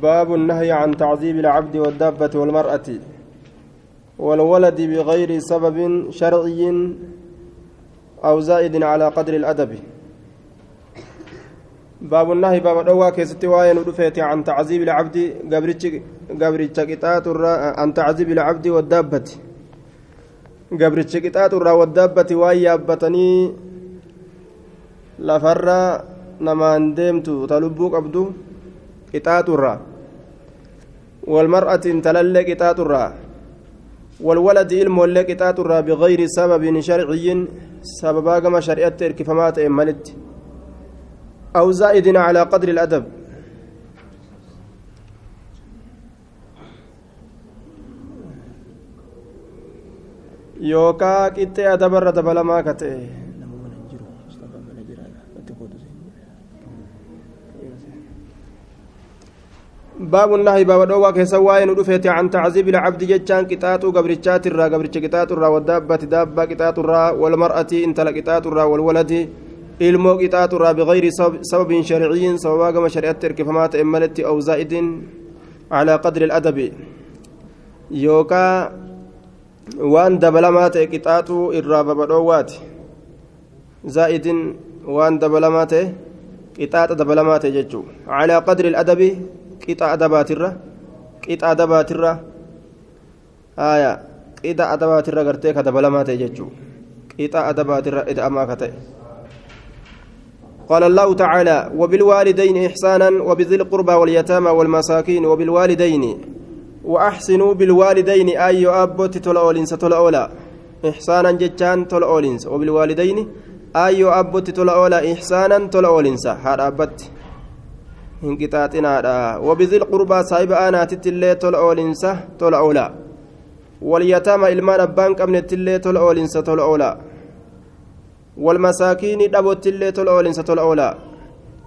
باب النهي عن تعذيب العبد والدابة والمرأة والولد بغير سبب شرعي أو زائد على قدر الأدب. باب النهي باب دوا كيستي واين ودفيت عن تعذيب العبد قبرتش قطات عن تعذيب العبد والدابة. قبرتش قطات والدابة واي يابتني لفر نمان ديمتو تلبو قبدو qixaaxurraa والمرأة تلل قطاطرا والولد المولى قطاطرا بغير سبب شرعي سببا كما شريعة إركفمات إمالت أو زائد على قدر الأدب yookaa qixxee adabarra dabalamaa ka ta'e. باب النهي باب دوا كيسا واين ودفيت عن تعذيب العبد جتان قطاط قبرچات الرا قبرچ قطاط الرا والدابة دابة قطاط الرا والمرأة انت لقطاط الرا والولد ilmoo qixaaxurraa bigayri sababin sharciyin sababaa gama shari'atti hirkifamaa ta'e maletti aw zaa'idin calaa qadri aladabi yookaa waan dabalamaa ta'e qixaaxuu irraa babadhoowwaati zaa'idin waan dabalamaa ta'e qixaaxa dabalamaa ta'e jechuu calaa qadri aladabi qixa adabaatirra qixa adabaatirra haya qixa adabaatirra gartee ka dabalamaa ta'e jechuu qixa adabaatirra ida'amaa ta'e. قال الله تعالى وبالوالدين إحسانا وبذي القربى واليتامى والمساكين وبالوالدين وأحسنوا بالوالدين أي أبوت تلأولنس تلأولا إحسانا جتان تلأولنس وبالوالدين أي تلأولا إحسانا تلأولنس هذا أبت hinqixaaxinaadha wabizi lqurbaa saahiba aanaatittillee tola oolinsa tola oola walyataama ilmaan abbaan qabnettillee tola oolinsa tola oola walmasaakiini dhabottillee tola oolinsa tola oola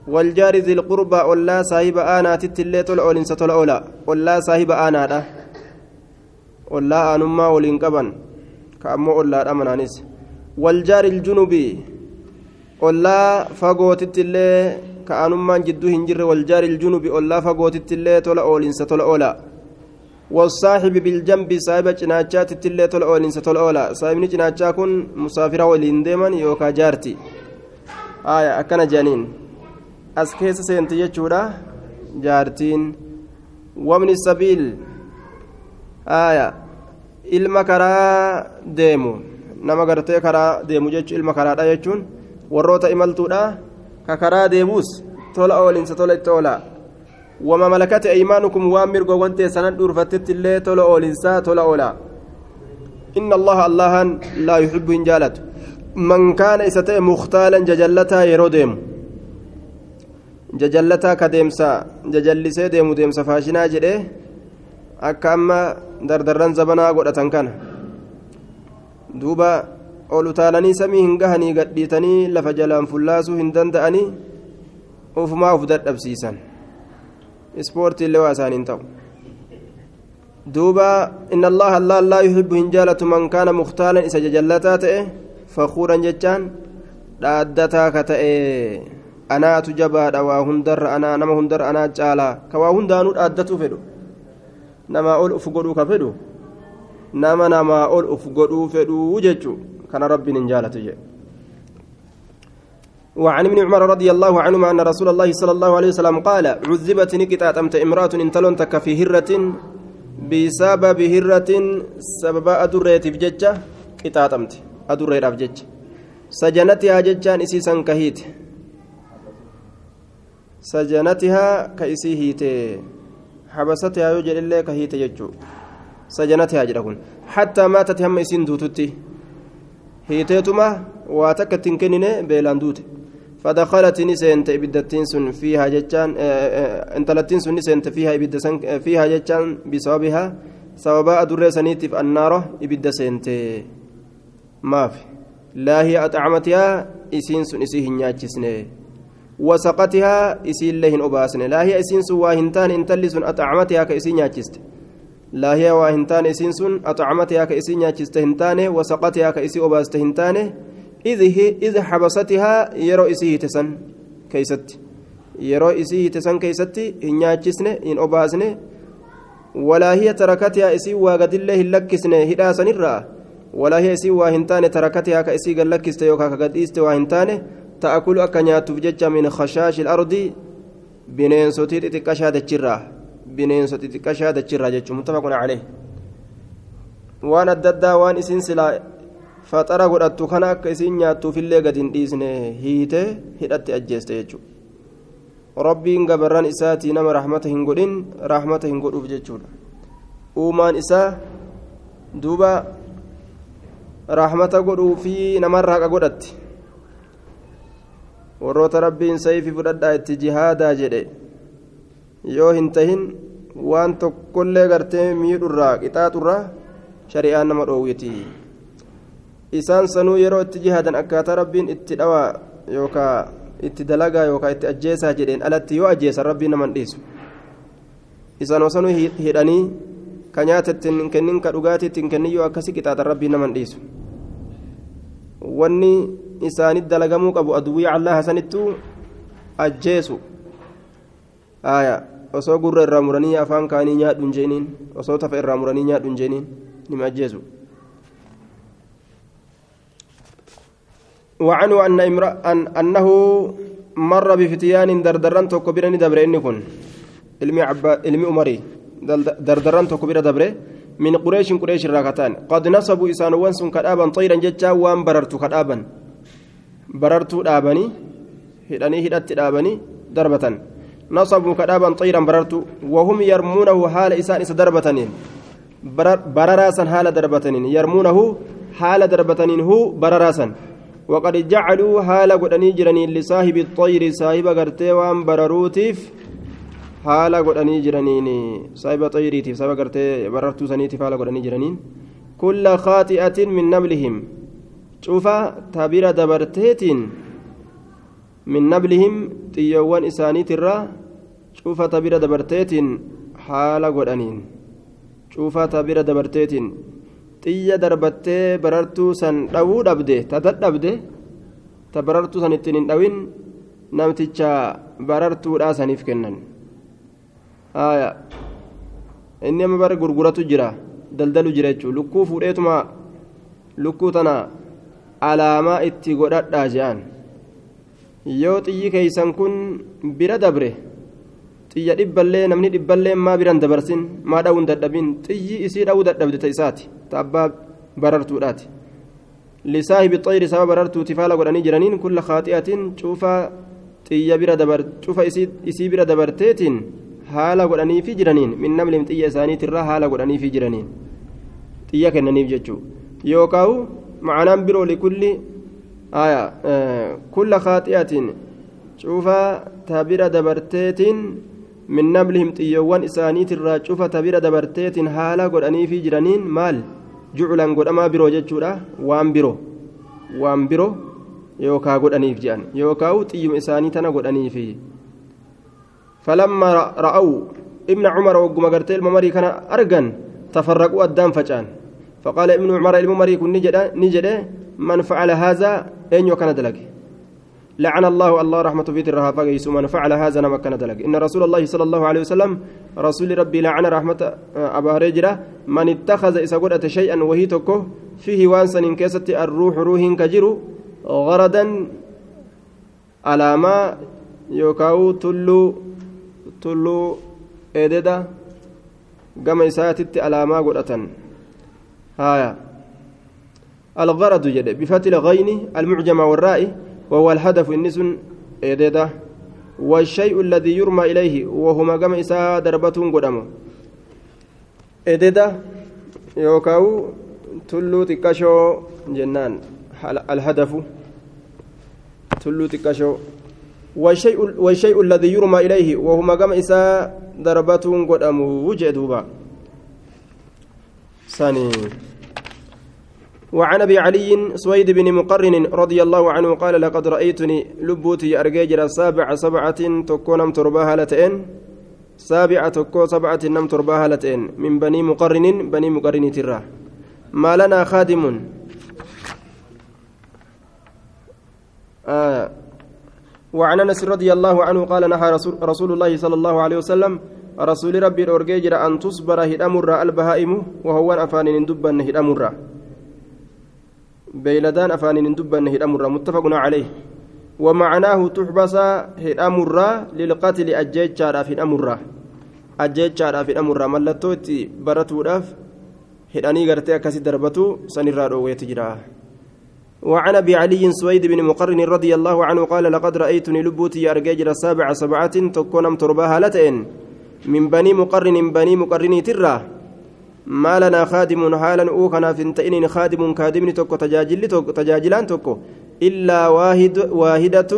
والجار ذي القربى أولا صاحب آنا تتلي تول أولين ستول أولا أولا صاحب آنا دا أولا أنما ولين قبن كأمو أولا أمنانيس والجار الجنوبي أولا تتلي كأنمان جدو هنجر والجار الجنوب أولا فقوت التلي تولا أولينسا تولا أولا والصاحب بالجنب صاحب جناچات التلي تولا أولينسا تولا أولا صاحب جناچا كن مسافرة ولين ديما يوكا جارتي آية أكنا جانين أسكيس سينتي يجورا جارتين ومن السبيل آية ilma karaa deemu. Nama gartee karaa deemu jechuun ilma karaadha jechuun. Warroota itti oola wama malakate aymaanukum waan mirgoowwan teessanan dhuurfattetti illee tola oolinsaa tola oola inna allaha allahan laa yuxibbu hin jaalatu man kaana isa ta'e mukhtaalan jajallataa yeroo deemu jajallataa ka deemsa jajallisee deemu deemsa faashinaa jedhe akka amma dardarran zabanaa godhatan kana duuba ol utaalanii samii hin gahanii gadhiitanii lafa jalaan fullaasuu hin danda'anii ufumaa uf dadhabsiisan ispoortii illee waa isaaniin ta'u duuba inna allaha allah laa yuhibbu hin jaalatu man kaana muktaalan isa jajallataa ta'e fakuuran jechaan dhaaddataa ka ta'e anaatu jabaadha waa hundarra anaa nama hundarra anaa caalaa ka waa hundaanuu dhaaddatuu fedhu namaa ol uf godhuu ka fedhu nama namaa ol uf godhuu fedhuu jechuu كان رب جالته وعن ابن عمر رضي الله عنهما أن رسول الله صلى الله عليه وسلم قال عذبت نكتات أمت امرأة انتلون تك في هرة بسبب هرة سبب أدريت بججة كتات أمت أدريت بججة سجنتها ججان إسيسا كهيت سجنتها كإسي هيت حبستها يوجد إلا كهيت يجو سجنتها جرهن. حتى ماتت هم إسين دوتتي hiiteetuma waa takka ittiin kennine beelaan duute. فدخلت نسنت إبدتين سن فيها جتان انتلتين سن نسنت فيها إبد سن فيها جتان بسببها سبب أدر سنيتف النار إبد سنت ما في لا هي أطعمتها إسين سن إسيه نياتشسنه وسقتها إسين لهن أباسنه لا هي إسين سن واهنتان انتلي سن أطعمتها كإسين نياتشسته لا هي وهنتان إسين سن أطعمتها كإسين نياتشسته هنتانه وسقتها كإسي أباسته هنتانه إذ إذ حبستها يرو إسيه تسن كيست yeroo isii hite san keeysatti hin nyaachisne hin obaasne walaa hiya tarakatihaa isii waa gadillee hin lakkisne hidhaa sanirraa walaa hiya isii waa hin taane tarakatihaa ka isii gad lakkiste yookaan ka gadhiiste waa hin taane ta'akulu akka nyaattuuf bineensotii xixiqqashaa dachirraa jechuun muttafaqun calee waan adda addaa waan isiin silaa faxara godhattu kana akka isiin nyaattuufillee gad hin dhiisne hiitee hidhatti ajjeeste jechuudha rabbiin gabarran isaatii nama rahmata hin godhin rahmata hin godhuuf jechuudha uumaan isaa duuba rahmata godhuufi namarraa qa godhatti warroota rabbiin sayfi fudhadhaa itti jihaadaa jedhe yoo hin tahin waan tokkollee gartee miidhurraa qixaaxurraa shari'aan nama dhoowwiti isaan sanuu yeroo itti jihaadan akkaataa rabbiin itti dhawaa yookaa itti dalagaa yookaa itti ajjeesaa jedheen alatti yoo ajjeesan rabbiin naman dhiisu isaan osanuu hidhanii ka nyaata ittiin kennin ka dhugaatii ittiin kennin yoo akkasi qixaaxan rabbiin naman dhiisu wanni isaanit dalagamuu qabu aduwwii allaha sanittuu ajjeesu aya osoo gurra irraa muranii afaan kaanii nyaadhu hin jeeniin osoo tafa irraa muranii nyaadhu hin jeeniin nima ajjeesu وعنه أن امرأ أن أنه مر بفتيان دردران تكبرني دبر إنكن علمي عبا علمي أمري دردران تكبر دبر من قريش قريش الراكتان. قد نصبوا إسان وانسون كدابا. طيرا جتا وان بررت كدابا. بررت دابني. هداني هدات دابني. ضربة نصبوا كدابا طيرا بررت وهم يرمونه حال إسان إس ضربتنين برراسا حال ضربتنين يرمونه حال ضربتنين هو برراسا. وقد جعلوا حال قدني جرني لصاحب الطير. صاحب غرتي وان برروتيف. حال قدني جرنين. صاحب طيريتيف. صاحب غرتي بررتو سنيتيف. حال قدني جرنين. كل خاطئة من نبلهم شوف تابير دبرتيتين. min nablihim xiyyoowwan isaaniitirra cuufata bira dabarteetiin haala godhaniin. Cuufata bira dabarteetiin. Xiyya darbattee barartuu san dhawuu dhabde ta dadhabde ta barartuu san ittiin hin dhawin namticha barartuudhaa saniif kennan. Inni amma bara gurguratu jira daldalu jira jechuun lukkuu fuudheetuma lukkuu tana alaamaa itti godhadhaa je'an. Yoo xiyyi keeysan kun bira dabre xiyya dhibballee namni dhibballee maa biran dabarsin maa dhawuun dadhabin xiyyi isii dhawuu dadhabde ta isaati ta abbaa barartuudhaati lisaahibi xayri saba barartuuti faala godhanii jiraniin kulla khaaxi'atiin cuufaa xiyya bira dabar cufa isii bira dabarteetiin haala godhaniifi jiraniin min namlim xiyya isaaniitirraa haala godhaniifi jiraniin xiyya kennaniif jechuu yookaawu macanaan biroo likulli aya kulla kaaxi'atiin cufa tabira dabarteetiin min nablihim xiyyoowwan isaaniitirraa cufa tabira dabarteetiin haala godhaniifii jiraniin maal juculan godhamaa biroo jechuudha waan biro waan biroo yookaa godhaniif jedhan yookaa xiyyuma isaanii tana godhaniifi falammaa ra'aw ibna cumara wogguma gartee ilma marii kana argan tafarraquu addaan facaan faqaala ibnu cumara ilmu marii kun ni jedhe man facala haazaa eenyu kana dalage لعن الله الله رحمة في الرها فقيس من فعل هذا نما كان دلق إن رسول الله صلى الله عليه وسلم رسول ربي لعن رحمة أبا هريرة من اتخذ قلت شيئا وهي تكه فيه وانسا إن كست الروح روح كجرو غردا على ما يوكاو تلو تلو إيددا قام إساتت على ما قلت هايا. الغرض جد بفتح الغين المعجمة والرائي وهو الهدف النسن إيديدا. والشيء الذي يرمى إليه وهما كما إساء دربة قدامه إيديدا يوكاو تلو تكاشو جنان الهدف. تلو تكاشو. والشيء, والشيء الذي يرمى إليه وهما كما إساء دربة قدامه وجدوبا ثاني. وعن أبي علي سويد بن مقرن رضي الله عنه قال لقد رأيتني لبوتي ارجيجر سابع سبعة تكونم ترباها لتين سابعه تكو سبعة نم ترباها لتين من بني مقرن بني مقرن ترى. ما لنا خادم. آه. وعن أنس رضي الله عنه قال نهى رسول, رسول الله صلى الله عليه وسلم رسول ربي الأورجيجر أن تصبر هدأمر البهائم وهو أفان دبا هدأمر بيلدان أفان دبا هدأمر متفق عليه. ومعناه تحبس هدأمر للقتل أجيتشارا في الأمر أجيتشارا في الأمر ملتوتي برتو راف هدأني قرتي أكاسي دربتو سنرى رويت جراه وعن أبي علي سويد بن مقرن رضي الله عنه قال لقد رأيتني لبوتي ارججر سابع سبعة تكونم ترباها لتين من بني مقرن بني مقرن ترى. ما لنا خادم حالا أوكنا فنتئن خادم كادم توكو تجاجل توكو تجاجلان توكو. إلا واحد واحدة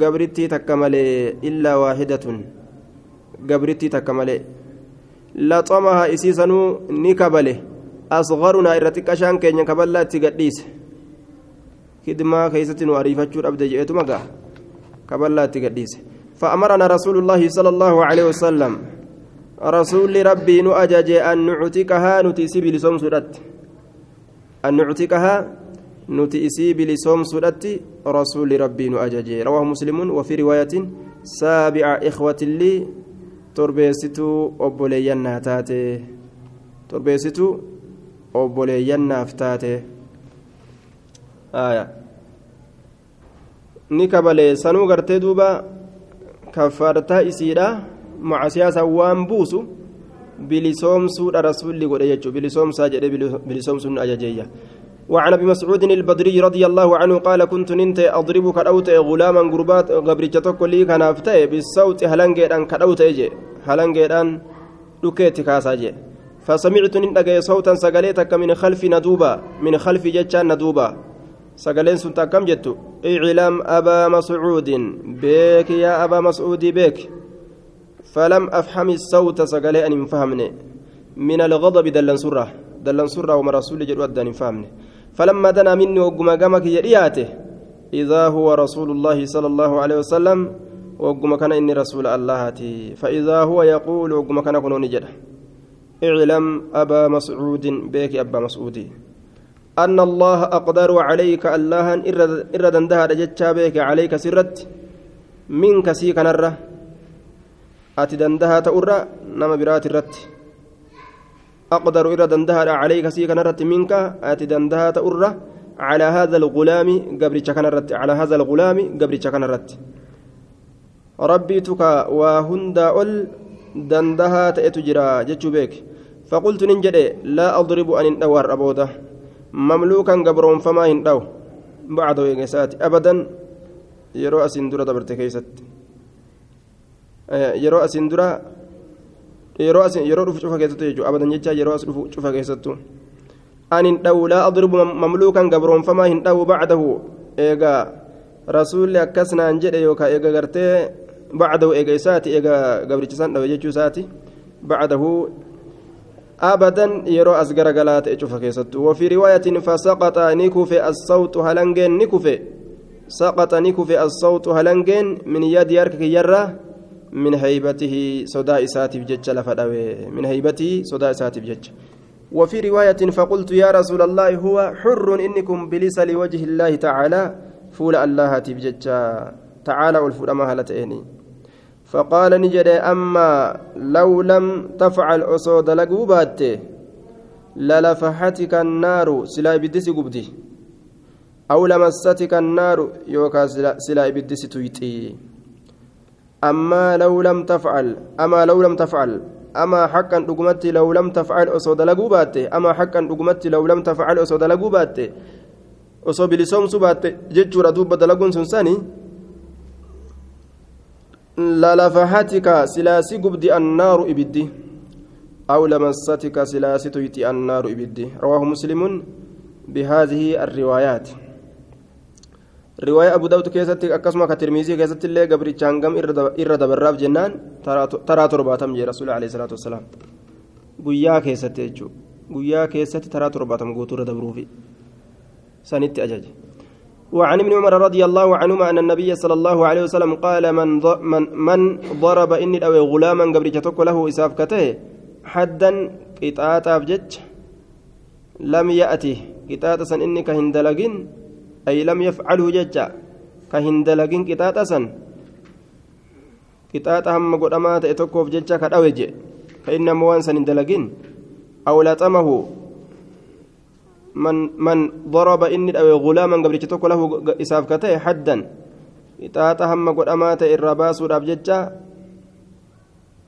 قبرتي تكمل إلا واحدة قبرتي تكمل لا طمها إسيسنو نكبله أصغرنا إرتك شان كين كبلات تقديس. خدمة كيست وعريفة أبدا جئت مقا كبلا تقديس. فأمرنا رسول الله صلى الله عليه وسلم رسول ربي نؤجج أن نعتكها نتيسي بلسوم سودت. أن نعتكها نتيسي بلسوم سودت. رسول ربي نؤجج رواه مسلم وفي رواية سابع إخوة لي تربيستو أبولينا تاتي. تربيستو أبولينا فتاتي. ni kabalee sanuu gartee duuba kaffartaa isiidha macasiyaasa waan buusu bilisoomsuudha rasuulli godhe jechuudha bilisoomsaa jedhee bilisoomsuun ajajeeyya وعن ابي مسعود البدري رضي الله عنه قال كنت ننت اضربك كدوت غلاما غربات غبريتك لي كان افتي بالصوت هلنجدان كدوت أجي هلنجدان دكيت كاساجي فسمعت نندغي صوتا سغليتك من خلف ندوبا من خلف جچان ندوبا sagaleen sun takkam jettu iclam abaa mascuudin beek yaa abaa mascuudii beek falam afhami sawta sagalee an hin fahamne min alghadabi dallansurra dallansurra wama rasuli jedhu addan hin fahamne فلما دنا مني وقما قمك يدياته إذا هو رسول الله صلى الله عليه وسلم وقما كان إني رسول الله فإذا هو يقول وقما كان كنوني جدا اعلم أبا مسعود بيك أبا مسعودي أن الله أقدر عليك الله إر دندها رجتشا بك عليك سرت. منك سيك نرة. أتي دندها تأرى نما برات الرت أقدر إر دندها عليك سيك نرت منك أتي دندها تأرى على هذا الغلام قبل شكنرت على هذا الغلام قبل شكنرت ربي تكا وهندا أول دندها تأتجرا جتشو بك فقلت ننجد لا أضرب أن أور أبوده. hin dhawu bacda eegesaati abadan yeroo asin dura dabarte keeysatti yeroo asin dura yeroo asin yeroo dhufu cufa keessattu jechuudha abadan jecha yeroo as dhufu cufa keessattu an hin dhawu laa adribu mamluukan gabroonfamaa hin dhawu bacdahu eegaa rasuulli akkas naan jedhe yookaan eega gartee bacdahu eega isaati eega gabrichisan dhawe jechuu isaati bacdahu أبدا يرو أسجر قلات إجوفا كيستو وفي رواية فسقط نكوفي الصوت هلنجين نكوفي سقط نكوفي الصوت هلنجين من يد يركك يرى من هيبته صداء ساتف جج من هيبته صداء ساتف جج. وفي رواية فقلت يا رسول الله هو حر إنكم بلس لوجه الله تعالى فول الله تبجج تعالى والفول ما هلتئني فقال نجد أما لو لم تفعل أصود لقوبات للفحتك النار سلا بدس قبدي أو لمستك النار يوكا سلا بدس تويتي. أما لو لم تفعل أما لو لم تفعل أما حقا دقمت لو لم تفعل أصود لقوبات أما حقا دقمت لو لم تفعل أصود لقوبات أصود بلسوم سبات جتشورا دوب دلقون سنساني. للفحتك سلاسي قبدي النار إبدي. أو لمستك سلاسي تيتي النار إبدي. رواه مسلم بهذه الروايات رواية أبو داود كيست أكسما كترميزي كيست اللي قبر تشانقم إرى دبراف جنان ترى ترباتم جي رسول عليه الصلاة والسلام guyyaa keessatti jechuudha guyyaa keessatti taraa torbaatama guutuurra dabruufi sanitti ajaje. وعن ابن عمر رضي الله عنهما أن النبي صلى الله عليه وسلم قال من من, من ضرب إني أو غلاما قبل له إساف كته حدا قطعة أفجج لم يأتي قطعة إنك هندلقين أي لم يفعله ججا كهن دلقين قطاطة سن. قطاطة هم قدما تأتوكوف جتشا كدوجي فإنما وان سن دلقين أو لطمه من من ضرب إني أو غلاما قبل تتوكو له إساف كتئ حدا. قطاطة هم قدما تأرباس ودابجتشا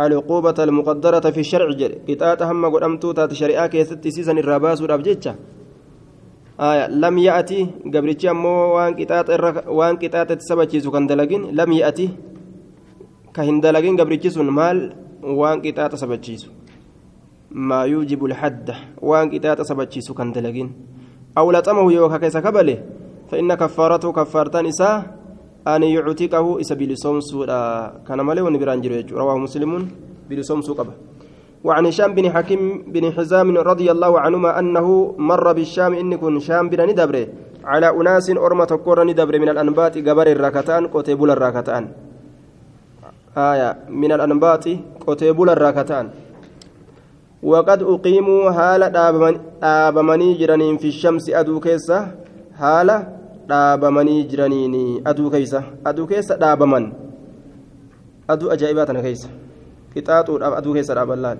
العقوبة المقدرة في الشرع جل. قطاطة هم قدمتو تات شريعة كيست سيسن الرباس ودابجتشا يأتي قبرتي أمو وان قطاط وان قطاط تسبتشيسو كان دلقين لم يأتي كهن دلقين قبرتي سن مال وان قطاط سبتشيسو ما يوجب الحد وان قطاط سبتشيسو كان دلقين. أو لطمه يوكا كيس كبله فإن كفارته كفارتان إساه أن يعتقه إسا بلسوم سورة كان مالي ونبران رواه مسلم بلسوم سوقبه وعن هشام بن حكيم بن حزام رضي الله عنهما أنه مر بالشام إن كن شام بن ندبره على أناس أرمى تكور ندبره من الأنبات قبر الراكتان قتيبول الراكتان آية من الأنبات قتيبول الراكتان وقد أقيموا هالة jiraniin fi shamsi aduu keessa haala dhaabamanii jiraniini aduu keessa aduu keessa dhaabaman aduu ajaa'ibaa tana keessa qixaaxuudhaaf aduu keessa dhaaban laal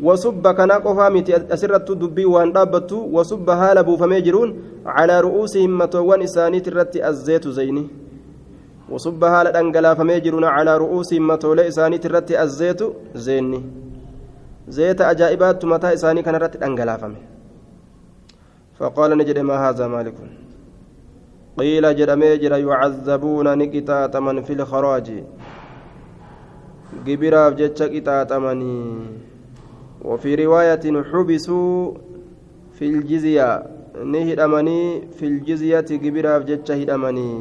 wasubba kana qofaa miti asirrattu dubbii waan dhaabbattu wasubba haala buufamee jiruun calaa ru'uusihim matoowwan isaaniit irratti azzeetu zayni wasubba haala dhangalaafamee jiruun calaa ru'uusihim matoolee isaaniit irratti azzeetu zeenni zeeta ajaa'ibaattu mataa isaanii kanarratti dhangalaafame فقال نجد ما هذا مالك قيل جرمي جر يعذبون نكتات من في الخراج جبراف جتش كتات مني وفي رواية حبسوا في الجزية نهدمني في الجزية جبراف جتش هدمني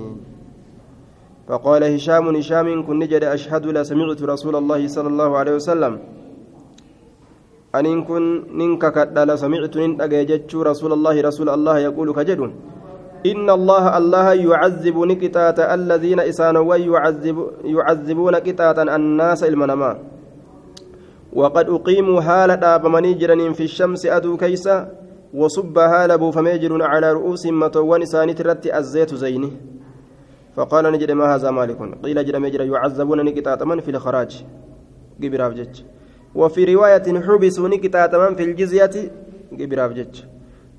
فقال هشام هشام كن نجد أشهد لا سمعت رسول الله صلى الله عليه وسلم أن كن ننك كدل سمعت جتش رسول الله رسول الله يقول كجدون إن الله الله يعذب نكتات الذين إسانوا يعذب يعذبون كتاتا الناس المنما. وقد أقيموا هالة أبمني جرنين في الشمس أدو كيسا وصب هالة بوفميجر على رؤوس متوان ترتي الزيت زيني فقال نجد ما هذا مالك؟ قيل جرى مجر يعذبون نكتاتا من في الخراج. قبراف وفي رواية حبسوا نكتاتا من في الجزية قبراف جج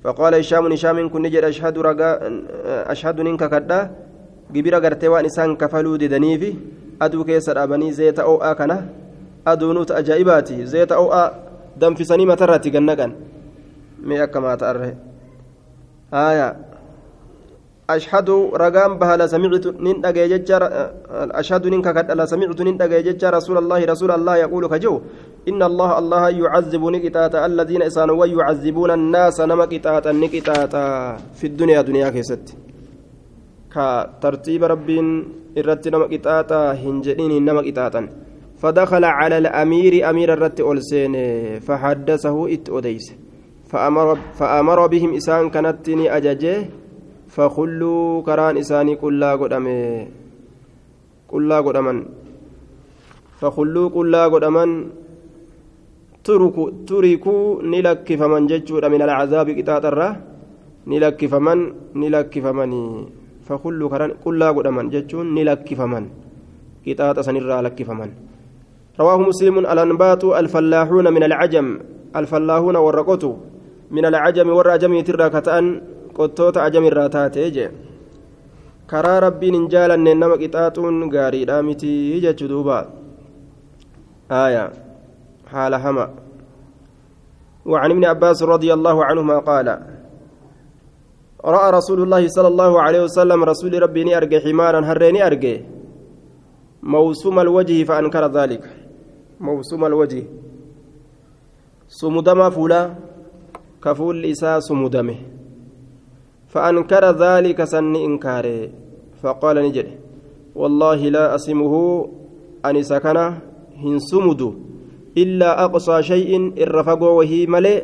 فقال هشام هشام كن نجد أشهد رقا أشهد ننك كدا جبيرا غرتي وان إسان كفلوا ددنيفي أدو كيسر أبني زيت أو آكنا أدو نوت أجائباتي زيت أو آ دم في سنيمة تراتي جنقا مي أكما تأره. آية. أشهد رقام بها لا سمعت نين ججار أشهد ننك كدا لا سمعت نين ججار رسول الله رسول الله يقول كجو إن الله الله يعذب نكتاتا الذين إسانوا ويعذبون الناس نما كتاتا نكتاتا. في الدنيا دنيا كيست. كترتيب ربين الرت نما كتاتا هنجئين نما كتاتا فدخل على الأمير أمير الرت أولسين فحدثه إت أديس فأمر, فأمر بهم إسان كانتني أججه فخلوا كران إساني كلا قدامي كلا قدامن فخلوا كلا قدامن turikuu ni lakkifaman jechuudha min alcazaabi qixaaxarra ni lakkifaman ni lakkifamanii fakullu karan qullaa godhaman jechuun ni lakkifaman qixaaxa sanirraa lakkifaman رواه مسلم الأنبات الفلاحون من العجم الفلاحون والرقوت من العجم والرجم ترى كتان قطوت عجم الراتات يجي كرا ربي نجالا نما قطاطون غاري دامتي يجي دوبا آية حال هما وعن ابن عباس رضي الله عنهما قال رأى رسول الله صلى الله عليه وسلم رسول ربي أرجع حمارا هريني أرجع. موسوم الوجه فأنكر ذلك. موسوم الوجه. سمدما فولا. كفول إساء سمدمه فأنكر ذلك سن إنكاره. فقال نجري والله لا أسمه أن سكنه هن سمدو إلا أقصى شيء الرفقو وهي ملئ.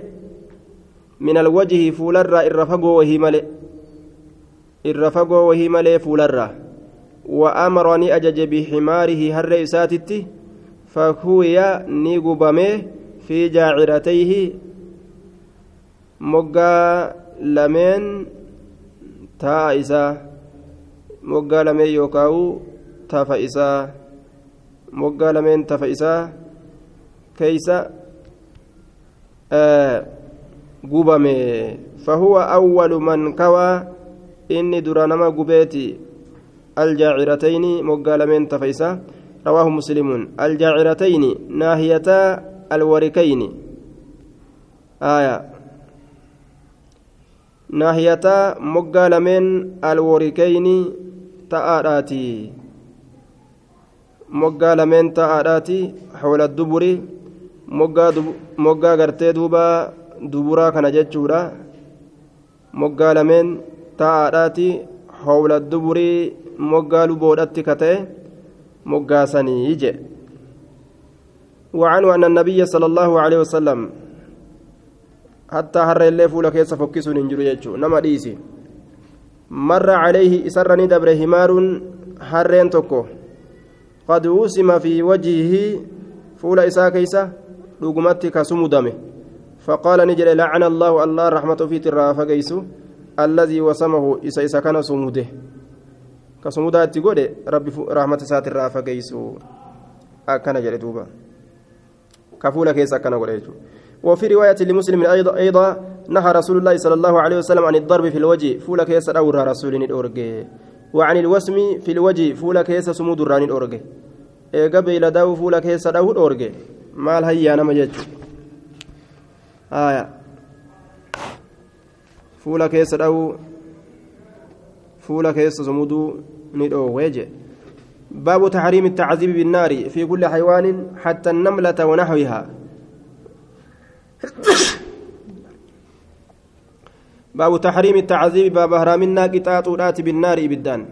من الوجه فولرا الرفقو وهي ملئ. الرفقو وهي ملئ فولرا. وأمرني أجج بحماره هر إساتتي فهوي نيقبمه في جاعرتيه. مقا لمن تائسا moggaa lameen yookaa'u tafa isaa moggaa lameen tafa isaa keeysa gubame fahuwa awwalu man kawaa inni dura nama gubeeti الجاعرتين مقالمين تفيسا رواه مسلم الجاعرتين ناهيتا الوركين آية ناهيتا مقالمين الوركين تآراتي مقالمين تآراتي حول الدبر moggaa gartee duuba duburaa kana jechuudha moggaa lameen taa'aadhaati howla duburii moggaa luboodhatti kata'e moggaasanii je وعنه أن النبي صلى الله عليه وسلم حتى هر اللي فولا كيس فكسون انجرو يجو. نما ديسي. مر عليه إسرني دبر همار هرين تكو قد وسم في وجهه فولا إسا كيسة لقمتي كسمدمه فقال نجل لعن الله الله رحمة في ترى فقيسو. الذي وسمه إسا إسا كان سمده كسمودا itti godhe rabbi rahmata isaatirraa fageysu akkana jedhe duuba kafuula keessa akkana godhe jechuudha وفي رواية لمسلم أيضا أيضا نهى رسول الله صلى الله عليه وسلم عن الضرب في الوجه فولا كيس أورى رسول الأورجي وعن الوسم في الوجه فولا كيس سمود الران الأورجي قبل داو فولا كيس داو الأورجي مال هيا نما جج آية. فولا كيس داو فولا كيس سمودو ندو ويجي باب تحريم التعذيب بالنار في كل حيوان حتى النملة ونحوها. باب تحريم التعذيب باب هرامنا قطاطات بالنار بالدان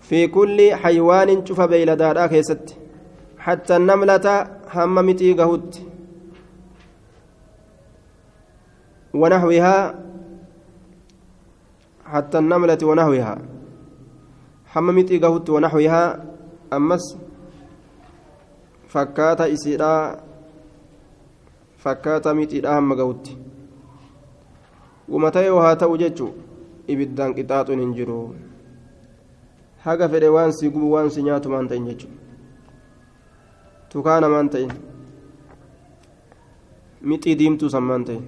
في كل حيوان شوف بيلدادا كيست حتى النملة هممتي قهوت. ونحوها حتى النملة ونحوها. حممت إيقهت ونحوها أمس فكات إسيرا فكات ميتيرا هم قهت ومتى يوها توجج ibiddaan qixaaxuun hin jiru. Haga fedhe waan si gubu waan si nyaatu maan ta'in jechuudha tukaana maan ta'in. Mixii diimtuu san maan ta'in.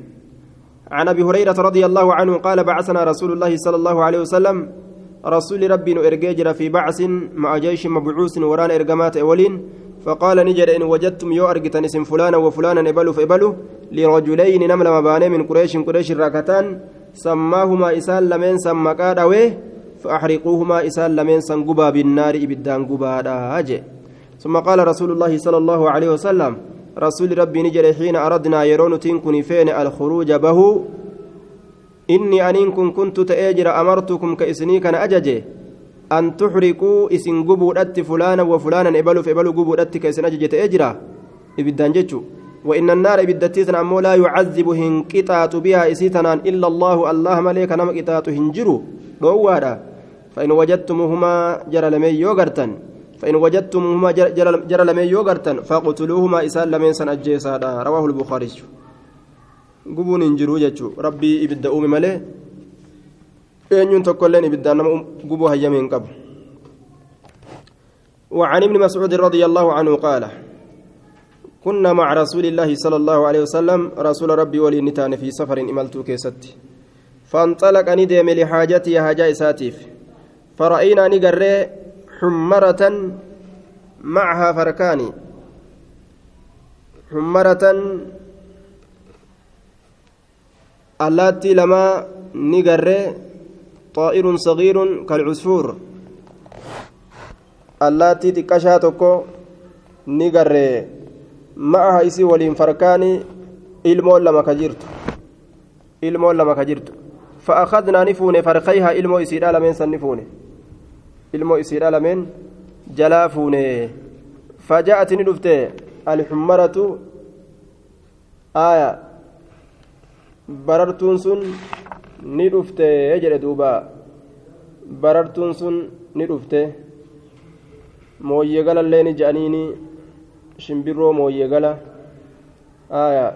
عن ابي هريره رضي الله عنه قال بعثنا رسول الله صلى الله عليه وسلم رسول ربي ارججر في بعث مع جيش مبعوث وران ارجمات اولين فقال نجد إن وجدتم يو ارجتن اسم فلانا وفلانا ابلوا فابلوا لرجلين نمل مباني من قريش قريش الراكتان سماهما إسال لمن سمكا دوي فأحرقوهما إسال لمن سنقبا بالنار إبدان قبا ثم قال رسول الله صلى الله عليه وسلم رسول ربي نجري حين أردنا يرون تنكني فين الخروج به؟ إني أنكم كنت تأجر أمرتكم كإسني كان أججي. أن تحرقوا إسن قبو أت فلانا وفلانا إبلوا فإبلوا قبو أت كإسن أججي تأجر إبدان جتشو وإن النار إبدتيتنا أمو لا يعذب هنكتات بها إسيتنا إلا الله الله مليك نم كتات هنجروا روارا فإن وجدتموهما جرى لمن يوغرتن. فإن وجدتموهما جرى لمن يوغرتن. فاقتلوهما إسان لمن سن أجيسادا. رواه البخاري. قبون انجروا جتشو ربي إبدا أومي ملي. Eenyuun tokkolleen ibiddaan nama gubuu hayyameen qabu. وعن ابن مسعود رضي الله عنه قال كنا مع رسول الله صلى الله عليه وسلم رسول ربي ولي نتان في سفر إملت كيست فانطلق ندم لحاجتي هجاء ساتيف فرأينا نقري حمرة معها فركان حمرة اللاتي لما نقري طائر صغير كالعصفور. اللاتي تكشا تكو نقري معها إسي ولين فركان إلمو لما كجرت. إلمو لما كجرت. فأخذنا نفون فرقيها إلمو إسيرا لمن سنفونه ilmoo isiidha lameen jalaa fuune fajaa'ati ni dhufte alxummaratu aya barartuun sun ni dhufte jedhe duuba barartuun sun ni dhufte mooyyegalallee ni je'aniini shimbirroo mooyyegala aya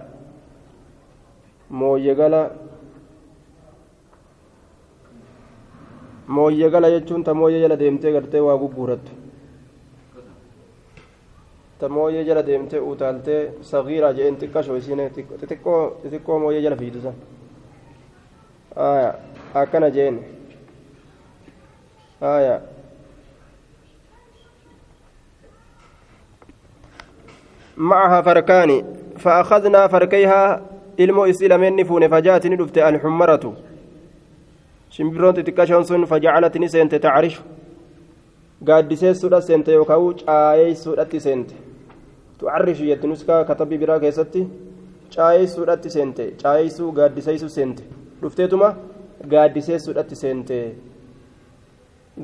mooyyegala mooyyee gala jechuun ta mooyyee jala deemtee gartee waa gugguurattu ta mooyyee jala deemtee utaaltee sagiiraa jeen xiqqashoo isiin xixiqqoo mooyyee jala fiidusa akkana jeen aya معها فركان فأخذنا فركيها ilmoo isii lameen ni fuune fajaati ni dhufte alxummaratu shimbiroon xixiqqashoon sun fajacalati ni seente tacrishu gaaddiseessuudha seente yookaan caayeessuudhatti seente tucarrishu jetti nuskaa katabbii biraa keessatti caayeessuudhatti seente caayeessuu gaaddiseessu seente Dhufteetuma gaaddiseessuudhatti seente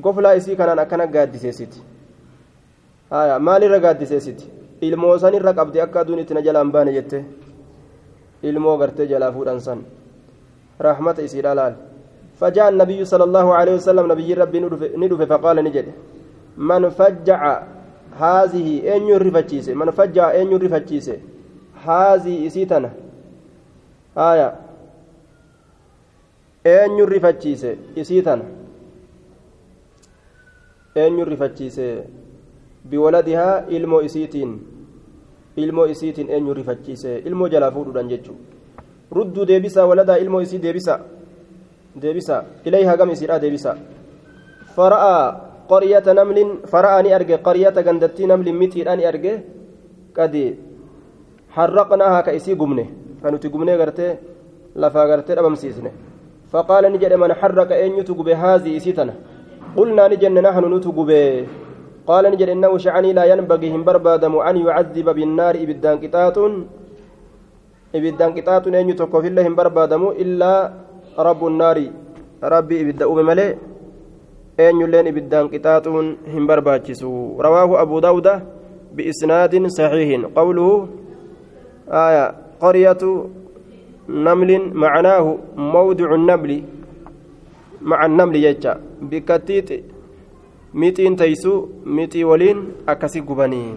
goflaa isii kanaan akkana gaaddiseessiti maalirra gaaddiseessiti ilmoo sanirra qabdi akka aduun itti na jalaan baane jette ilmoo gartee jalaa fuudhan san rahmata isiidha laal فجاء النبي صلى الله عليه وسلم نبي ربي ندف فقال نجد من فجع هذه أن يرفتشيس من فجع أن يرفتشيس هذه إسيتنا آية eenyu rifachiise isii tana eenyuun rifachiise biwaladihaa ilmoo isiitiin. Ilmoo isiitiin eenyu rifachiise ilmoo jalaa fuudhuudhaan jechuudha rudduu deebisaa waladaa ilmoo isii deebisaa? Deebisaa. Ilayhaa gama isiidhaa deebisaa? Fara'aa qoryata namlin fara'aa ni arge. Qoryata gandattii namlin mixiidhaa ni arge. Qadi harraqnaa haa ka isii gubne. Kan nuti gubnee gartee lafaa gartee dhabamsiisne. Harraqa eenyutu gube haazii isii tana qulnaa ni jenne nahnu nutu gubee قال نجد إنه شعني لا ينبغي هم بربادم أن يعذب بالنار إبدان قطاط إبدان قطاط أن يتوقف في الله هم بربادم إلا رب النار. ربي إبدا أبملي أن يلين إبدان قطاط هم برباتشسو رواه أبو داود بإسناد صحيح. قوله آية قرية نمل معناه موضع النمل مع النمل يجا بكتيت mixiin taysu mixii waliin akkasi gubanii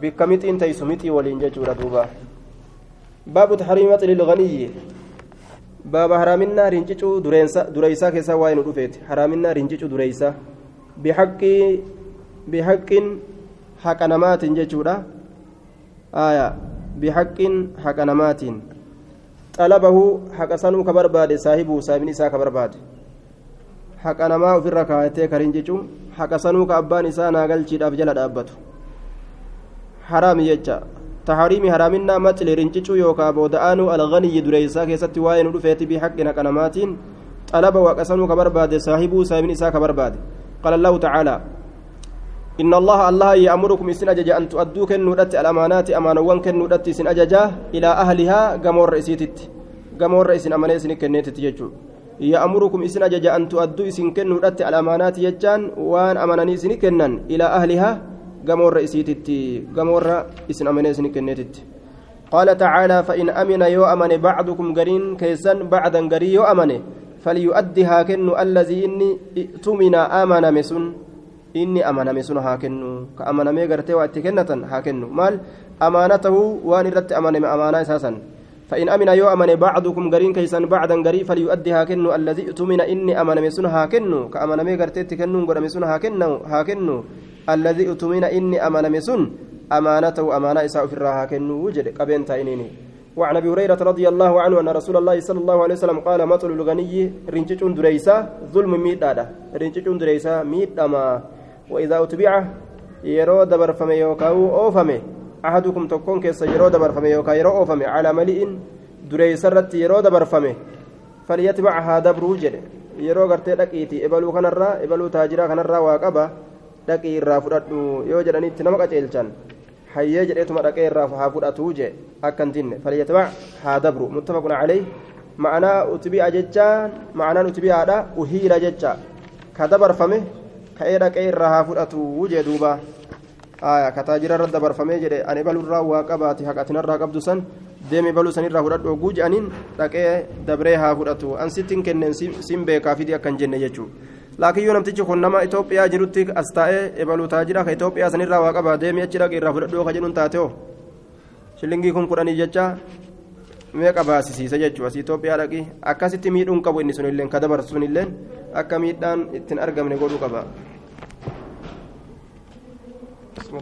bikka mixiin taysu mixii waliin jechuudha duuba baabu taxriimati lilganiyyi baaba haraaminaa rincicuu dureysaa keessaa waa'ee nu dhufeeti haraaminaa rincicuu dureysaa bihaqqii bihaqqin haqa namaatiin jechuudha aya bihaqqin haqa namaatiin Xalabahu haqa sanuu ka barbaade saahibuu saahibni isaa ka barbaade haqa namaa ofirra kaayatee karin jechuun haqa sanuu ka abbaan isaa naagalchiidhaaf jala dhaabbatu haraami jecha tahariimi haraaminaa maxili rincicuu yookaa booda'aanuu alganiyyi dureeysaa keessatti waa'ee nu dhufeeti bihaqqin haqa namaatiin xalaba haqa sanuu ka barbaade saahibuu saahibni إن الله الله يأمركم إسن أججا أن تؤدوا كنودت الأمانات أمانوان كنودت إسن أججا إلى أهلها قمور رئيسيتت قمور رئيس أمانة إسن كنيتت يجو يأمركم إسن أجج أن تؤدوا إسن كنوا رت الأمانات يجان وأن أمانني إسن كنن إلى أهلها قمور رئيسيتت قمور إسن أمانة إسن كنيتت. قال تعالى فإن أمن يو أمن بعضكم قرين كيسن بعدا قري يو فليؤدها كن الذي إني ائتمن آمن مسن. إني أمن مسن هاكن كأمن ميغرتي وأتكنة هاكن مال أمانته وأن رت أمن أمانة أساسا فإن أمن يو أمن بعضكم قرين كيسان بعدا قري فليؤدي هاكنو الذي اؤتمن إني أمن مسن هاكنو كأمن مي قرتي تكنو قد مسن هاكنو هاكنو الذي اؤتمن إني أمن مسن أمانة إساء في هاكنو وجد قبين تاينيني وعن ابي هريره رضي الله عنه ان رسول الله صلى الله عليه وسلم قال مطل الغني رنجتون دريسا ظلم ميدادا رنجتون دريسا ميدما واذا اتبع يرو دبر فمي يوكاو اوفمي ahadukum tokkoon keessa yeroo dabarfame yookaan yeroo oofame calaa mali'in dureeysarratti yeroo dabarfame falyatbac haa dabruu jedhe yeroo gartee dhaqiiti ebaluu kanarraa ebaluu taajiraa kanarraa waa qaba dhaqii irraa fudhadhu yoo jedhanitti nama qaceelchan hayyee jedheetuma dhaqee irraa haa fudhatuu je akkan tinne falyatbac haa dabru muttafaqun caleyh ma'anaa utbi'a jechaan ma'anaan utbi'aadha uhiila jecha ka dabarfame ka'ee dhaqee irraa haa fudhatuu jee duubaa aya ka taajira irra dabarfamee jedhe ani balurraa waa qabaati haqatinarraa qabdu san deeme baluu sanirraa fudhadhu oguu je'aniin dhaqee dabree haa fudhatu an sittin kenneen sin beekaafiti akkan jenne jechuu laakiin yoo namtichi kun nama itoophiyaa jirutti as taa'ee ebaluu taajira ka itoophiyaa sanirraa waa qabaa deeme achi dhaqee irraa fudhadhu ka jedhuun taateo shillingii kun kudhanii jecha meeqa baasisiisa jechuudha asii Itoophiyaa dhaqi akkasitti miidhuun qabu inni sunillee ka dabarsuun illee akka miidhaan ittiin argamne godhuu qaba.